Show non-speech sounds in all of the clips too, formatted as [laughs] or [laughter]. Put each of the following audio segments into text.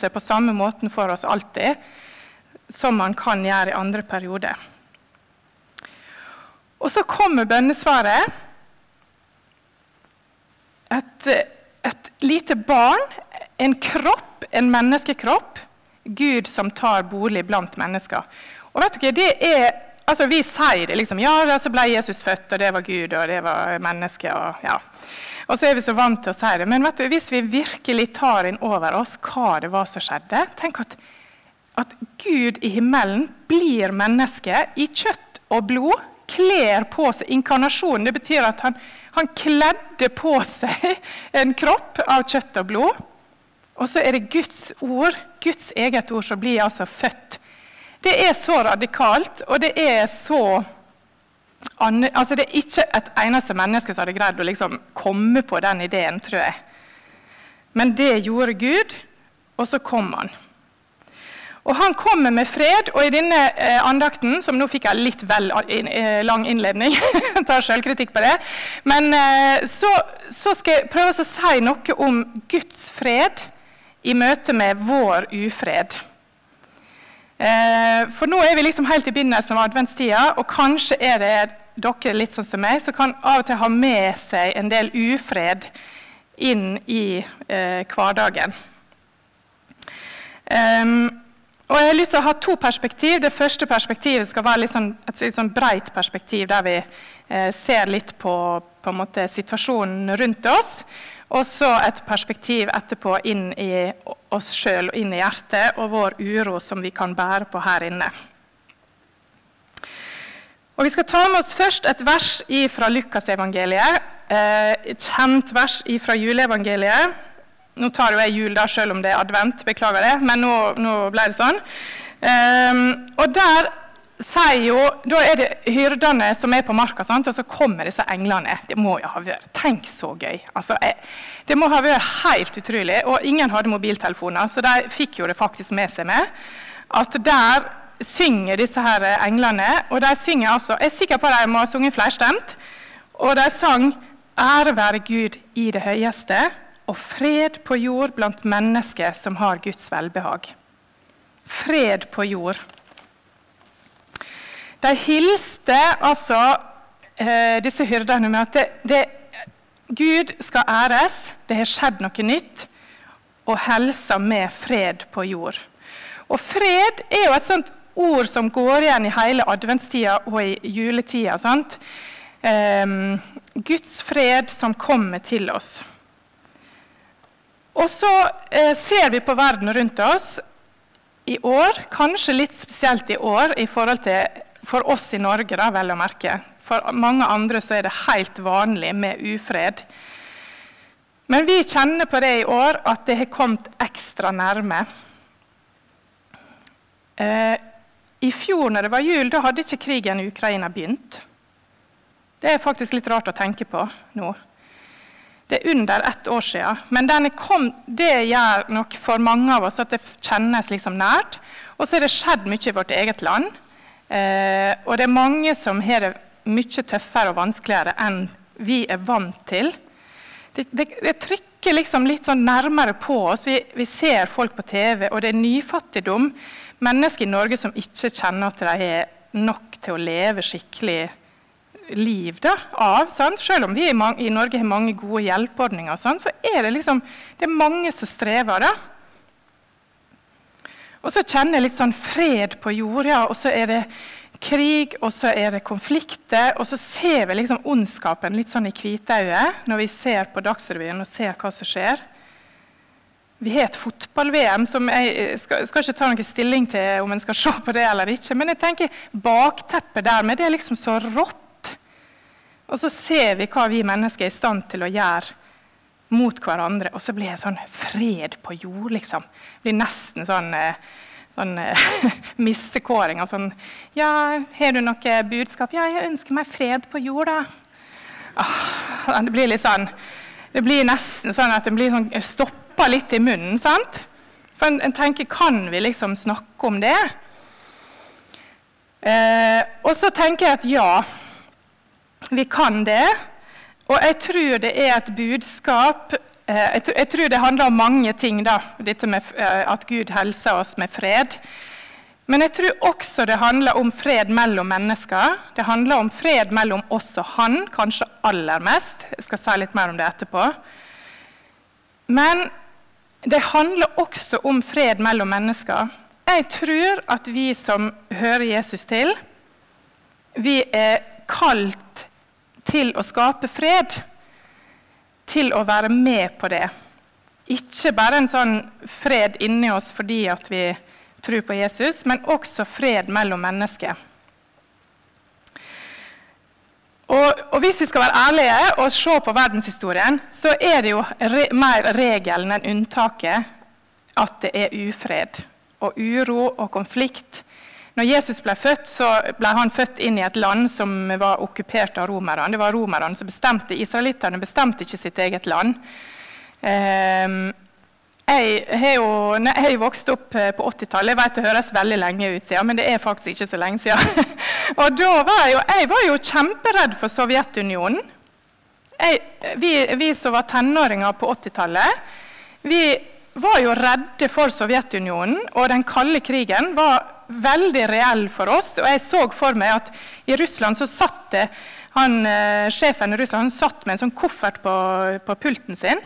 seg på samme måten for oss alltid som man kan gjøre i andre perioder. Og så kommer bønnesvaret. Et, et lite barn, en kropp, en menneskekropp. Gud som tar bolig blant mennesker. Og vet dere, det er, altså Vi sier det liksom. Ja, så ble Jesus født, og det var Gud, og det var menneske. Og, ja. Og så er vi så vant til å si det. Men du, hvis vi virkelig tar inn over oss hva det var som skjedde Tenk at, at Gud i himmelen blir menneske i kjøtt og blod kler på seg inkarnasjonen. Det betyr at han, han kledde på seg [laughs] en kropp av kjøtt og blod. Og så er det Guds ord, Guds eget ord, som blir altså født. Det er så radikalt, og det er så altså Det er ikke et eneste menneske som hadde greid å liksom komme på den ideen, tror jeg. Men det gjorde Gud, og så kom han. Og han kommer med fred, og i denne eh, andakten, som nå fikk jeg litt vel eh, lang innledning [laughs] tar selvkritikk på det. Men eh, så, så, skal jeg prøve å si noe om Guds fred i møte med vår ufred. For nå er vi liksom helt i begynnelsen av adventstida, og kanskje er det dere litt sånn som meg, som kan av og til ha med seg en del ufred inn i eh, hverdagen. Um, og jeg har lyst til å ha to perspektiv. Det første perspektivet skal være litt sånn, et litt sånn breit perspektiv, der vi eh, ser litt på, på måte, situasjonen rundt oss. Og så et perspektiv etterpå inn i oss sjøl og inn i hjertet og vår uro som vi kan bære på her inne. Og Vi skal ta med oss først et vers fra Lukasevangeliet. Eh, et kjent vers fra juleevangeliet. Nå tar jo jeg jul da, selv om det er advent, beklager det, men nå, nå ble det sånn. Um, og der sier jo, Da er det hyrdene som er på marka, sant? og så kommer disse englene. Det må jo ha vært Tenk så gøy. Altså, jeg, det må ha vært helt utrolig. Og ingen hadde mobiltelefoner, så de fikk jo det faktisk med seg med. At der synger disse her englene, og de synger altså Jeg er sikker på at de må ha sunget flerstemt. Og de sang 'Ære være Gud i det høyeste' og fred på jord blant mennesker som har Guds velbehag. Fred på jord. De hilste altså eh, disse hyrdene med at det, det, Gud skal æres, det har skjedd noe nytt, og helsa med fred på jord. Og fred er jo et sånt ord som går igjen i hele adventstida og i juletida. Eh, Guds fred som kommer til oss. Og så eh, ser vi på verden rundt oss i år, kanskje litt spesielt i år i forhold til for oss i Norge, da, vel å merke. For mange andre så er det helt vanlig med ufred. Men vi kjenner på det i år at det har kommet ekstra nærme. Eh, I fjor når det var jul, da hadde ikke krigen i Ukraina begynt. Det er faktisk litt rart å tenke på nå. Det er under ett år siden. Men kom, det gjør nok for mange av oss at det kjennes liksom nært. Og så er det skjedd mye i vårt eget land. Eh, og det er mange som har det mye tøffere og vanskeligere enn vi er vant til. Det, det, det trykker liksom litt sånn nærmere på oss. Vi, vi, ser folk på TV, og det er nyfattigdom. Mennesker i Norge som ikke kjenner at de har nok til å leve skikkelig liv da, av. Sant? Selv om vi i, i, Norge har mange gode hjelpeordninger, sånn, så er det liksom, det er mange som strever. da. Og så kjenner jeg litt sånn fred på jorda, og så er det krig, og så er det konflikter. Og så ser vi liksom ondskapen litt sånn i hvitøyet når vi ser på Dagsrevyen og ser hva som skjer. Vi har et fotball-VM som jeg skal, skal, ikke ta noen stilling til om en skal se på det eller ikke. Men jeg tenker bakteppet der med det er liksom så rått og så ser vi hva vi mennesker er i stand til å gjøre mot hverandre. Og så blir det sånn fred på jord, liksom. Det blir nesten sånn, eh, sånn [laughs] missekåring og Sånn Ja, har du noe budskap? Ja, jeg ønsker meg fred på jord, da. Det blir litt sånn Det blir nesten sånn at en blir sånn, stoppa litt i munnen. sant? For en, en, tenker Kan vi liksom snakke om det? Eh, og så tenker jeg at ja. Vi kan det. Og jeg tror det er et budskap jeg, jeg, tror det handler om mange ting, da, dette med at Gud helser oss med fred. Men jeg tror også det handler om fred mellom mennesker. Det handler om fred mellom oss og han, kanskje aller mest. Jeg skal si litt mer om det etterpå. Men det handler også om fred mellom mennesker. Jeg tror at vi som hører Jesus til, vi er kalt til å skape fred. Til å være med på det. Ikke bare en sånn fred inni oss fordi vi tror på Jesus, men også fred mellom mennesker. Og, og, Hvis vi skal være ærlige og se på verdenshistorien, så er det jo re, mer regelen enn unntaket at det er ufred og uro og konflikt. Når Jesus ble født, så ble han født inn i et land som var okkupert av romerne. Det var romerne som bestemte. Israelittene bestemte ikke sitt eget land. Um, jeg jo jeg har vokst opp eh, på 80-tallet. Jeg vet det høres veldig lenge ut siden, men det er faktisk ikke så lenge siden. [laughs] og da var jeg, jo, jeg var jo kjemperedd for Sovjetunionen. Jeg, vi, vi, som var tenåringer på 80-tallet, vi var jo redde for Sovjetunionen. Og den kalde krigen var veldig reell for oss. Og jeg så for meg at i Russland så satt det han, eh, Sjefen i Russland han satt med en sånn koffert på, på pulten sin.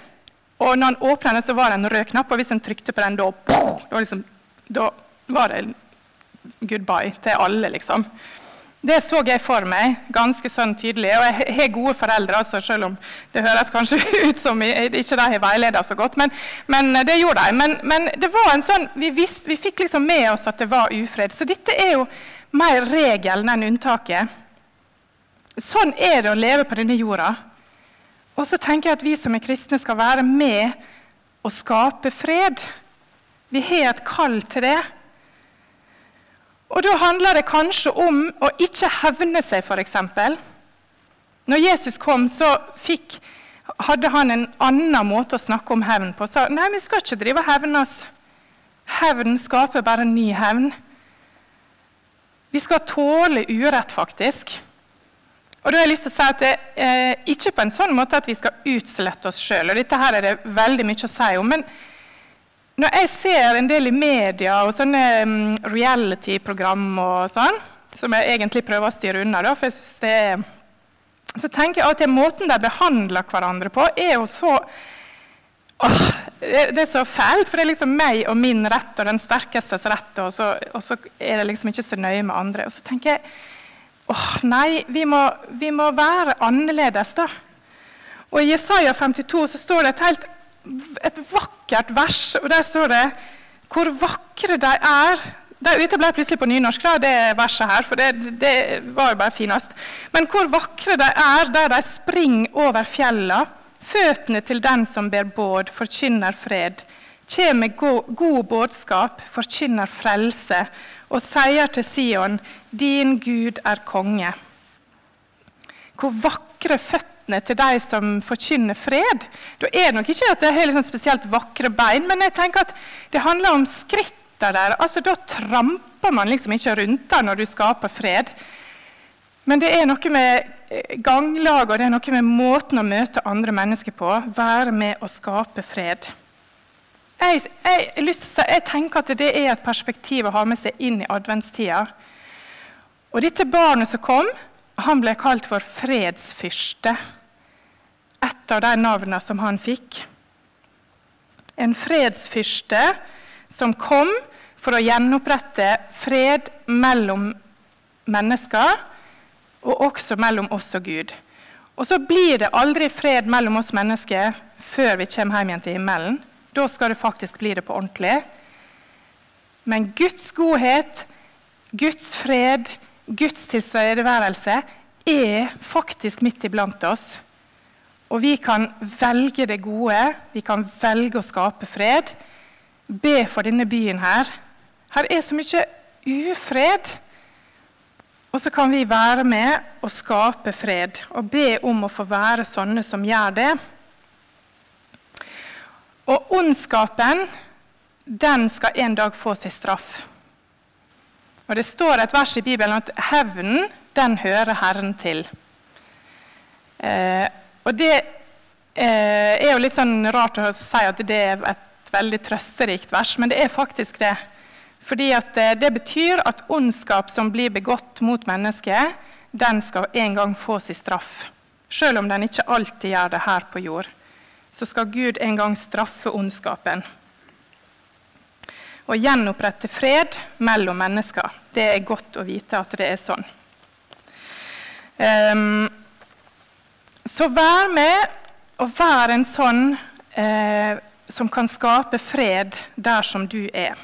Og når han åpna den, så var det en rød knapp, og hvis han trykte på den, da, da, liksom, da var det goodbye til alle, liksom. Det så jeg for meg ganske sånn tydelig. Og jeg har gode foreldre, altså, selv om det høres kanskje [laughs] ut som ikke de har veileda så godt. Men, men, det gjorde de. Men, men, det var en sånn, vi, visste, vi fikk liksom med oss at det var ufred. Så dette er jo mer regelen enn unntaket. Sånn er det å leve på denne jorda. Og så tenker jeg at vi som er kristne, skal være med og skape fred. Vi har et kall til det. Og da handler det kanskje om å ikke hevne seg, f.eks. Når Jesus kom, så fikk, hadde han en annen måte å snakke om hevn på. Sa nei, vi skal ikke drive og hevne oss. Hevn skaper bare ny hevn. Vi skal tåle urett, faktisk. Og da har jeg lyst til å si at det, eh, Ikke på en sånn måte at vi skal utslette oss sjøl, dette her er det veldig mye å si om. men når jeg ser en del i media og sånne um, reality-program og sånn, som jeg egentlig prøver å styre unna, da, for jeg synes det er, så tenker jeg at måten de behandler hverandre på, er jo så åh, Det er så fælt, for det er liksom meg og min rett og den sterkestes rett, og så, og så er det liksom ikke så nøye med andre. Og så tenker jeg Åh, nei, vi må, vi må, være annerledes, da. Og I Jesaja 52 så står det et helt et vakkert vers, og der står det hvor vakre de er. Dette ble plutselig på nynorsk, da, det verset her, for det, det var jo bare finest. Men hvor vakre de er der de springer over fjella. Føttene til den som ber båd, forkynner fred. Kjem med god budskap, forkynner frelse og sier til Sion, 'Din Gud er konge'. Hvor vakre føttene til de som forkynner fred. Da er det nok ikke at jeg har liksom spesielt vakre bein, men jeg tenker at det handler om skrittene der. Altså, da tramper man liksom ikke rundt deg når du skaper fred. Men det er noe med eh, ganglag og det er noe med måten å møte andre mennesker på. Være med å skape fred. Jeg, jeg, jeg, tenker at det er et perspektiv å ha med seg inn i adventstida. Og dette barnet som kom, han ble kalt for fredsfyrste. Et av de navnene som han fikk. En fredsfyrste som kom for å gjenopprette fred mellom mennesker, og også mellom oss og Gud. Og så blir det aldri fred mellom oss mennesker før vi kommer hjem igjen til himmelen. Da skal det faktisk bli det på ordentlig. Men Guds godhet, Guds fred, Guds tilstedeværelse er faktisk midt iblant oss. Og vi kan velge det gode, vi kan velge å skape fred. Be for denne byen her. Her er så mye ufred. Og så kan vi være med og skape fred og be om å få være sånne som gjør det. Og ondskapen, den skal en dag få sin straff. Og Det står et vers i Bibelen at hevnen, den hører Herren til. Eh, og det eh, er jo litt sånn rart å si at det er et veldig trøsterikt vers, men det er faktisk det. Fordi at eh, Det betyr at ondskap som blir begått mot mennesket, den skal en gang få sin straff. Selv om den ikke alltid gjør det her på jord, så skal Gud en gang straffe ondskapen. Å gjenopprette fred mellom mennesker. Det er godt å vite at det er sånn. Um, så vær med og vær en sånn eh, som kan skape fred der som du er.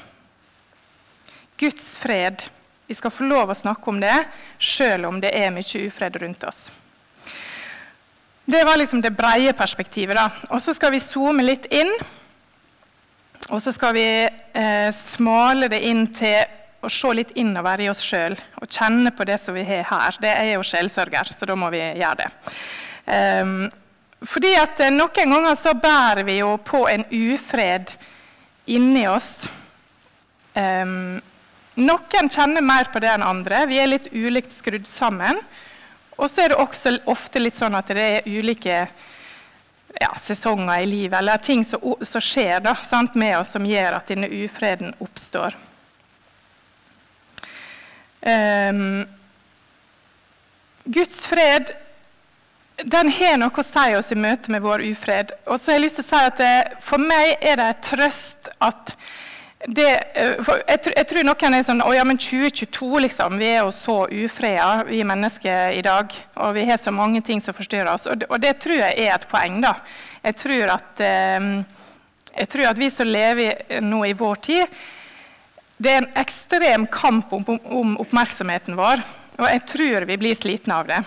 Guds fred. Vi skal få lov å snakke om det, sjøl om det er mye ufred rundt oss. Det var liksom det breie perspektivet. da. Og Så skal vi zoome litt inn. Og så skal vi eh, smale det inn til å se litt innover i oss sjøl og kjenne på det som vi har her. Det er jo sjelsørger, så da må vi gjøre det. Um, fordi at eh, Noen ganger så bærer vi jo på en ufred inni oss. Um, noen kjenner mer på det enn andre. Vi er litt ulikt skrudd sammen. Og så er det også ofte litt sånn at det er ulike ja, sesonger i livet, eller ting som, som skjer da, sant, med oss som gjør at denne ufreden oppstår. Um, Guds fred den har noe å si oss i møte med vår ufred. Og så har jeg lyst til å si at det, For meg er det en trøst at det, eh, jeg, jeg, tror noen er sånn Å ja, men 2022, liksom. Vi er jo så ufreda, vi mennesker i dag. Og vi har så mange ting som forstyrrer oss. Og det, og det tror jeg er et poeng, da. Jeg tror at, eh, jeg tror at vi som lever nå i vår tid Det er en ekstrem kamp om, om oppmerksomheten vår. Og jeg tror vi blir slitne av det.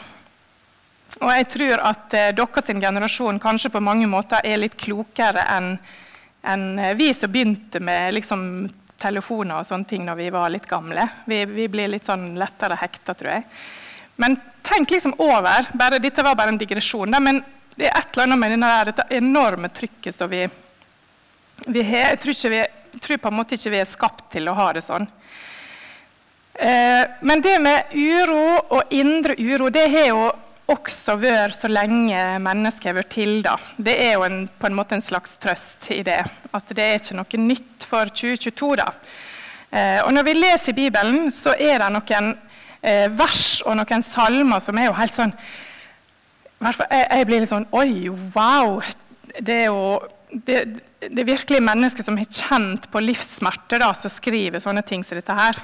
Og jeg tror at eh, deres generasjon kanskje på mange måter er litt klokere enn enn eh, vi som begynte med liksom, telefoner og sånne ting når vi var litt gamle. Vi, vi blir litt sånn lettere hekta, tror jeg. Men tenk liksom over bare, Dette var bare en digresjon, da, men det er et eller annet med denne, dette enorme trykket som vi, vi har. Jeg tror, vi, tror, på en måte ikke vi er skapt til å ha det sånn. Eh, men det med uro og indre uro, det har jo også vært så lenge mennesket har vært til. Da. Det er jo en, på en måte en slags trøst i det. At det er ikke noe nytt for 2022. da. Eh, og når vi leser i Bibelen, så er det noen eh, vers og noen salmer som er jo helt sånn jeg, jeg blir litt sånn Oi, wow! Det er jo det, det er virkelig mennesker som har kjent på livssmerter, som skriver sånne ting som dette her.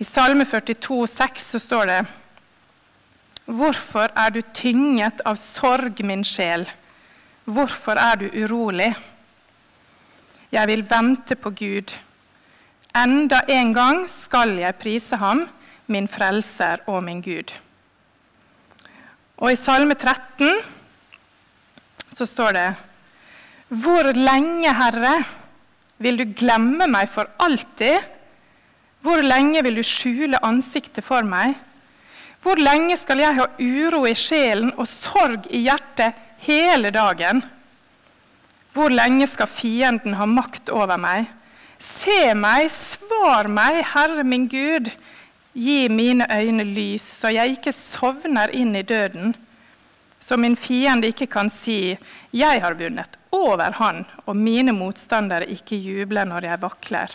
I Salme 42, 42,6 så står det Hvorfor er du tynget av sorg, min sjel? Hvorfor er du urolig? Jeg vil vente på Gud. Enda en gang skal jeg prise ham, min frelser og min Gud. Og i Salme 13 så står det Hvor lenge, Herre, vil du glemme meg for alltid? Hvor lenge vil du skjule ansiktet for meg? Hvor lenge skal jeg ha uro i sjelen og sorg i hjertet hele dagen? Hvor lenge skal fienden ha makt over meg? Se meg, svar meg, Herre min Gud. Gi mine øyne lys, så jeg ikke sovner inn i døden. Så min fiende ikke kan si, 'Jeg har vunnet over han', og mine motstandere ikke jubler når jeg vakler.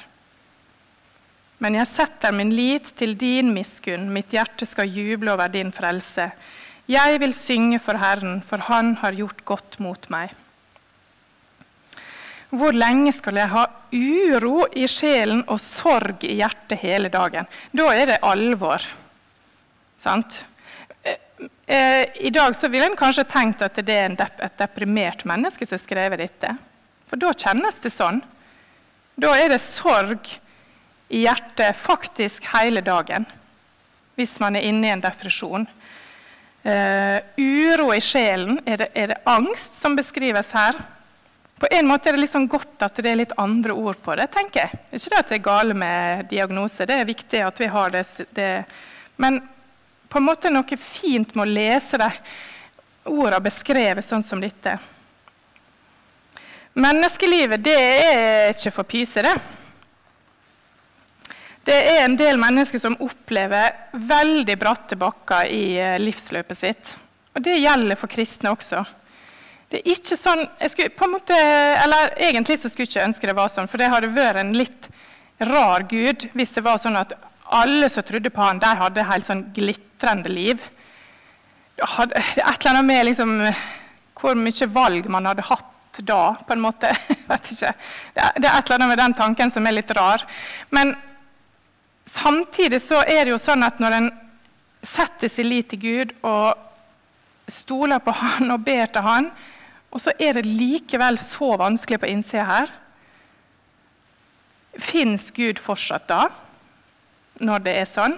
Men jeg setter min lit til din miskunn, mitt hjerte skal juble over din frelse. Jeg vil synge for Herren, for Han har gjort godt mot meg. Hvor lenge skal jeg ha uro i sjelen og sorg i hjertet hele dagen? Da er det alvor. Sant? Eh, eh, I dag så ville en kanskje tenkt at det er et deprimert menneske som har skrevet dette. For da kjennes det sånn. Da er det sorg i hjertet faktisk hele dagen hvis man er inne i en depresjon. Uh, uro i sjelen. Er det, er det, angst som beskrives her? På en måte er det liksom godt at det er litt andre ord på det. tenker jeg. Ikke det at det er gale med diagnose, det er viktig at vi har det, det. Men på en måte noe fint med å lese de ordene beskrevet sånn som dette. Menneskelivet det er ikke for pyse, det. Det er en del mennesker som opplever veldig bratte bakker i eh, livsløpet sitt. Og det gjelder for kristne også. Det er ikke sånn, måte, Egentlig så skulle jeg ikke ønske det var sånn, for det hadde vært en litt rar gud hvis det var sånn at alle som trodde på han, de hadde helt sånn glitrende liv. Er et eller annet med liksom, hvor mye valg man hadde hatt da, på en måte. [laughs] Det er, det er et eller annet med den tanken som er litt rar. Men samtidig så er det jo sånn at når en setter sin lit til Gud og stoler på han og ber til han, og så er det likevel så vanskelig på innsida her Fins Gud fortsatt da, når det er sånn?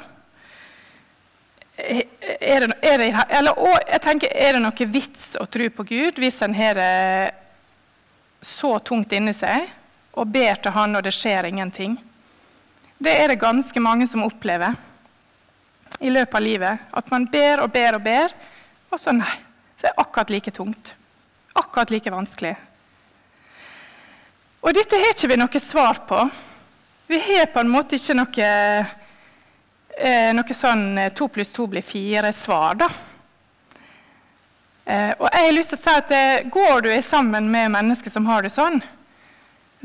Er det, er det, eller, jeg tenker, er det noe vits å tro på Gud hvis en har det så tungt inni seg og ber til Han, og det skjer ingenting? Det er det ganske mange som opplever i løpet av livet. At man ber og ber og ber, og så nei. Så er det akkurat like tungt. Akkurat like vanskelig. Og dette har ikke vi noe svar på. Vi har på en måte ikke noe, eh, noe sånn eh, to pluss to blir fire-svar, da. Eh, og jeg har lyst til å si at Går du sammen med mennesker som har det sånn,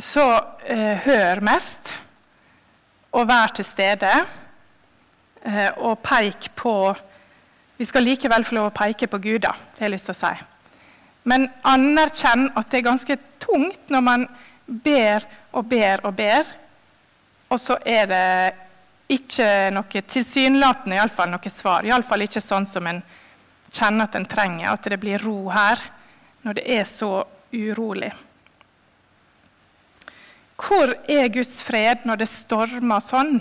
så hør mest og vær til stede. Eh, og peik på Vi skal likevel få lov å peke på Gud, da. Det har jeg lyst til å si. Men anerkjenn at det er ganske tungt når man ber og ber og ber, og så er det ikke noe tilsynelatende i alle fall, noe svar. Iallfall ikke sånn som en kjenner at en trenger, at det blir ro her når det er så urolig. Hvor er Guds fred når det stormer sånn?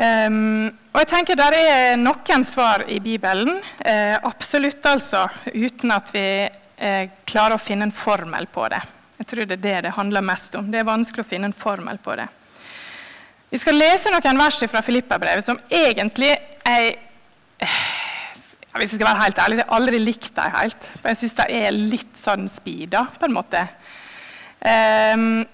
Um, og jeg tenker Der er noen svar i Bibelen, uh, absolutt altså, uten at vi uh, klarer å finne en formel på det. Jeg tror det er det det handler mest om. Det er vanskelig å finne en formel på det. Vi skal lese noen vers fra Filippa-brevet som egentlig jeg Hvis jeg skal være helt ærlig, jeg har aldri likt dem helt. For jeg syns de er litt sånn speeda, på en måte. Um,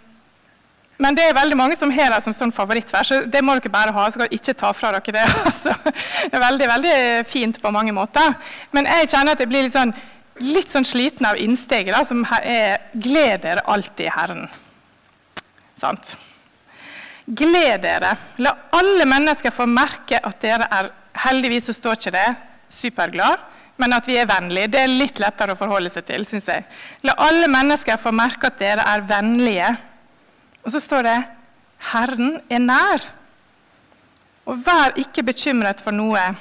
men det er veldig mange som har det som sånn favorittvers. så Det må dere bare ha. så kan ikke ta fra dere det. [laughs] Altså, det er veldig, veldig fint på mange måter. Men jeg kjenner at jeg blir litt sånn, litt sånn sliten av innsteget, som er 'Gled dere alltid i Herren'. Sant? Gled dere. La alle mennesker få merke at dere er Heldigvis så står ikke det superglad, men at vi er vennlige. Det er litt lettere å forholde seg til, syns jeg. La alle mennesker få merke at dere er vennlige og så står det 'Herren er nær'. Og vær ikke bekymret for noe,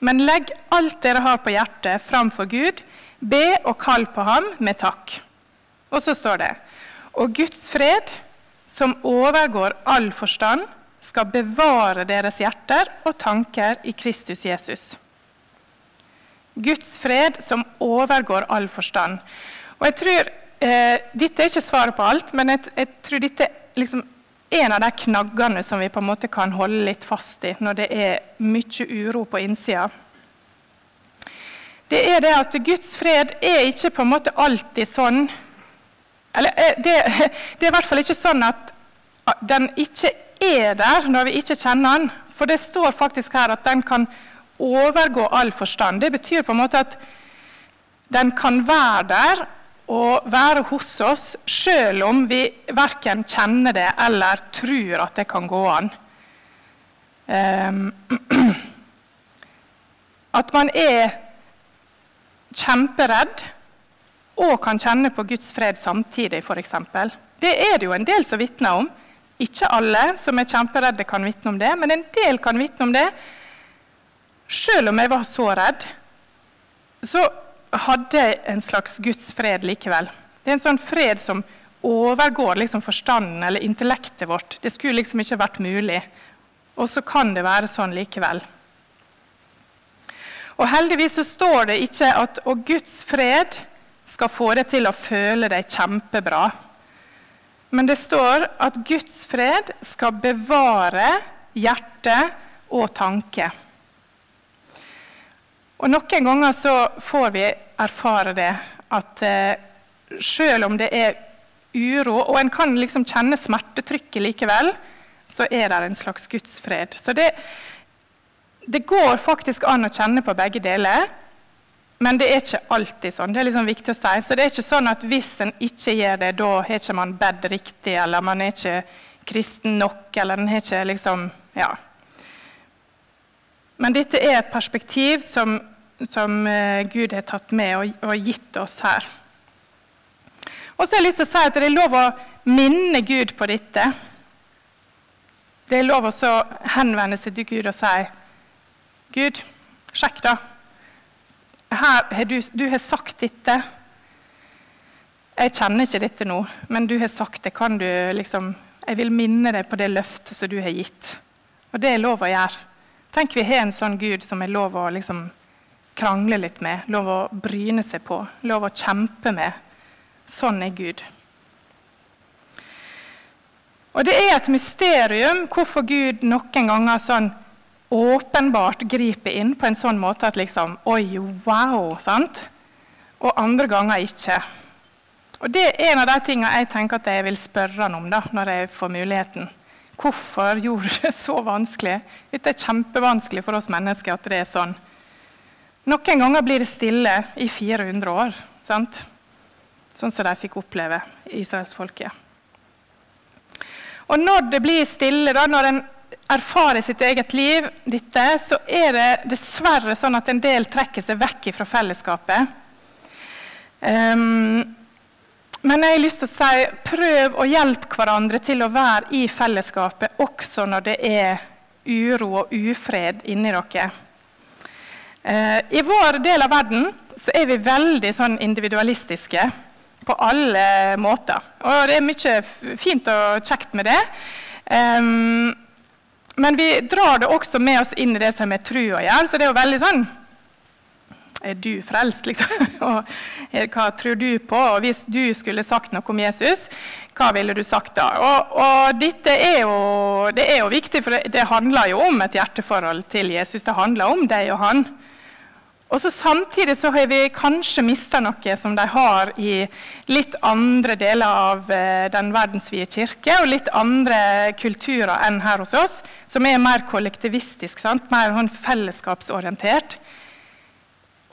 men legg alt dere har på hjertet, framfor Gud. Be og kall på ham med takk. Og så står det Og Guds fred, som overgår all forstand, skal bevare deres hjerter og tanker i Kristus Jesus. Guds fred som overgår all forstand. Og jeg tror Eh, dette er ikke svaret på alt, men jeg, jeg tror dette er liksom en av de knaggene som vi på en måte kan holde litt fast i når det er mye uro på innsida. Det er det at Guds fred er ikke på en måte alltid sånn Eller eh, det, [laughs] det er i hvert fall ikke sånn at den ikke er der når vi ikke kjenner den. For det står faktisk her at den kan overgå all forstand. Det betyr på en måte at den kan være der, og være hos oss selv om vi verken kjenner det eller tror at det kan gå an. Um, [clears throat] at man er kjemperedd og kan kjenne på Guds fred samtidig, f.eks. Det er det jo en del som vitner om. Ikke alle som er kjemperedde, kan vitne om det, men en del kan vitne om det. Selv om jeg var så redd, så hadde jeg en slags Guds fred likevel. Det er en sånn fred som overgår liksom forstanden eller intellektet vårt. Det skulle liksom ikke vært mulig. Og så kan det være sånn likevel. Og Heldigvis så står det ikke at og Guds fred skal få deg til å føle deg kjempebra. Men det står at Guds fred skal bevare hjerte og tanke. Og Noen ganger så får vi erfare det, at eh, selv om det er uro, og en kan liksom kjenne smertetrykket likevel, så er det en slags gudsfred. Så det, det går faktisk an å kjenne på begge deler. Men det er ikke alltid sånn. Det er liksom viktig å si. Så det er ikke sånn at hvis en ikke gjør det, da har ikke man bedt riktig, eller man er ikke kristen nok, eller en har ikke liksom Ja. Men dette er et perspektiv som, som uh, Gud har tatt med og, gitt oss her. Og så har jeg lyst til å si at det er lov å minne Gud på dette. Det er lov å henvende seg til Gud og si Gud, sjekk, da. Her, du, du har sagt dette. Jeg kjenner ikke dette nå, men du har sagt det. Kan du liksom Jeg vil minne deg på det løftet som du har gitt. Og det er lov å gjøre. Tenk vi har en sånn Gud som er lov å liksom krangle litt med, lov å bryne seg på, lov å kjempe med. Sånn er Gud. Og Det er et mysterium hvorfor Gud noen ganger sånn åpenbart griper inn på en sånn måte at liksom Oi, wow! sant? Og andre ganger ikke. Og Det er en av de tingene jeg tenker at jeg vil spørre han om da, når jeg får muligheten. Hvorfor gjorde det så vanskelig? Dette er kjempevanskelig for oss mennesker at det er sånn. Noen ganger blir det stille i 400 år, sant? sånn som de fikk oppleve israelsfolket. Og når det blir stille, da, når en erfarer sitt eget liv, dette, så er det dessverre sånn at en del trekker seg vekk fra fellesskapet. Um, men jeg har lyst til å si prøv å hjelpe hverandre til å være i fellesskapet også når det er uro og ufred inni dere. Uh, I vår del av verden så er vi veldig sånn individualistiske på alle måter. Og det er mye fint og kjekt med det. Men vi drar det også med oss inn i det som er tru å gjøre. Så det er jo veldig sånn Er du frelst, liksom? [laughs] og hva tror du på? Og hvis du skulle sagt noe om Jesus, hva ville du sagt da? Og, og dette er jo, det er jo viktig, for det, det handler jo om et hjerteforhold til Jesus. Det handler om deg og han. Og så Samtidig så har vi kanskje mista noe som de har i litt andre deler av eh, den verdensvide kirke, og litt andre kulturer enn her hos oss, som er mer kollektivistisk, sant? mer sånn fellesskapsorientert.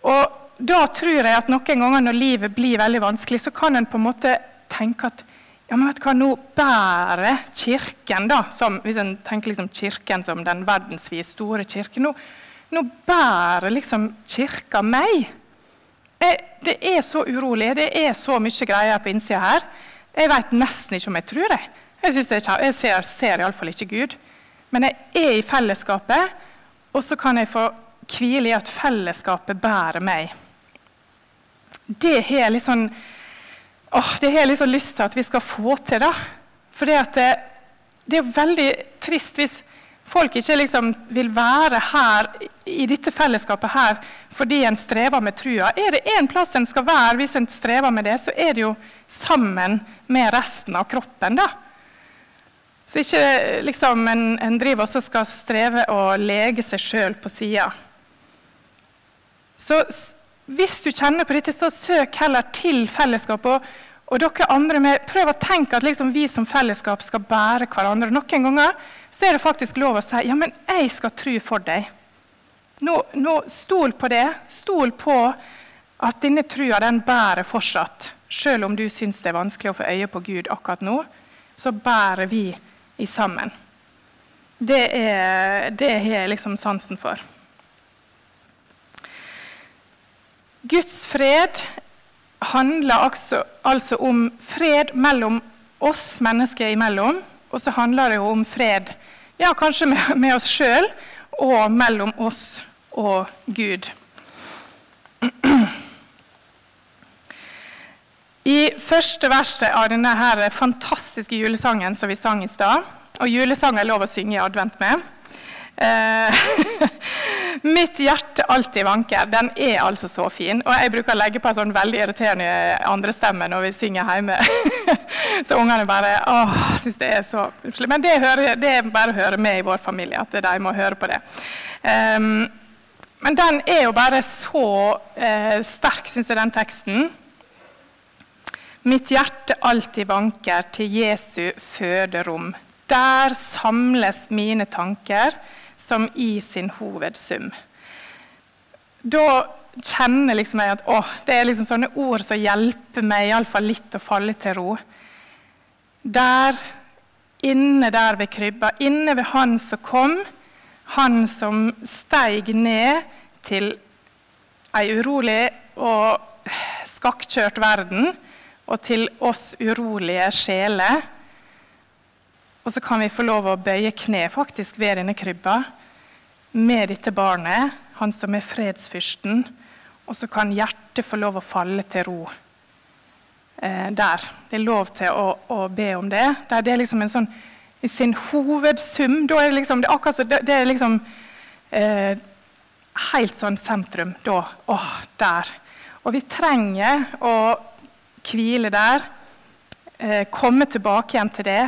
Og da tror jeg at noen ganger når livet blir veldig vanskelig, så kan en på en måte tenke at ja, men vet du hva, nå bærer Kirken, da, som, hvis en tenker liksom Kirken som den verdensvide store kirken, nå, nå bærer liksom kirka meg. Jeg, det er så urolig, det er så mye greier på innsida her. Jeg veit nesten ikke om jeg tror det. Jeg, jeg, jeg ser, ser iallfall ikke Gud. Men jeg er i fellesskapet, og så kan jeg få hvile i at fellesskapet bærer meg. Det har jeg sånn åh, det har jeg litt sånn lyst til at vi skal få til. da. For det, det er veldig trist hvis folk ikke liksom vil være her i dette fellesskapet her fordi en strever med trua. Er det én plass en skal være hvis en strever med det, så er det jo sammen med resten av kroppen. da. Så ikke liksom en, en driver også skal streve å lege seg sjøl på sida. Så hvis du kjenner på dette, så søk heller til fellesskapet. Og, og dere andre med, Prøv å tenke at liksom vi som fellesskap skal bære hverandre. Noen ganger så er det faktisk lov å si ja, men jeg skal tro for deg. Nå, nå Stol på det. Stol på at denne trua den bærer fortsatt. Selv om du syns det er vanskelig å få øye på Gud akkurat nå, så bærer vi i sammen. Det, er, det har jeg liksom sansen for. Guds fred handler altså, altså om fred mellom oss mennesker imellom. Og så handler det jo om fred ja, kanskje med, med oss sjøl og mellom oss og Gud. I første verset av denne fantastiske julesangen som vi sang i stad Og julesang er lov å synge i advent med. Eh, [laughs] 'Mitt hjerte alltid vanker', den er altså så fin. Og jeg bruker å legge på en sånn veldig irriterende andrestemme når vi synger hjemme. [laughs] så ungene bare åh, syns det er så Men det, hører, det er bare å høre med i vår familie, at de må høre på det. Um, men den er jo bare så uh, sterk, syns jeg, den teksten. Mitt hjerte alltid vanker til Jesu føderom. Der samles mine tanker som i sin hovedsum. Da kjenner liksom jeg at å, det er liksom sånne ord som hjelper meg iallfall litt å falle til ro. Der, inne der ved krybba, inne ved Han som kom, Han som steig ned til ei urolig og skakkjørt verden, og til oss urolige sjeler. Og så kan vi få lov å bøye kne faktisk ved denne krybba med dette barnet, han som er fredsfyrsten. Og så kan hjertet få lov å falle til ro eh, der. Det er lov til å, å, be om det. Der det er liksom en sånn i sin hovedsum da er det, liksom, det, er akkurat så, det, det er liksom eh, helt sånn sentrum da. Åh, der. Og vi trenger å hvile der. Eh, komme tilbake igjen til det.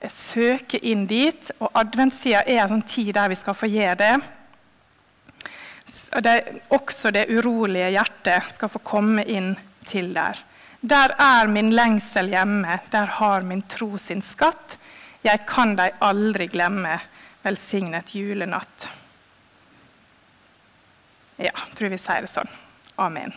Eh, søke inn dit. Og adventstida er en sånn tid der vi skal få gjøre det det, også det urolige hjertet skal få komme inn til der. Der er min lengsel hjemme, der har min tro sin skatt. Jeg kan deg aldri glemme. Velsignet julenatt. Ja, tror vi sier det sånn. Amen.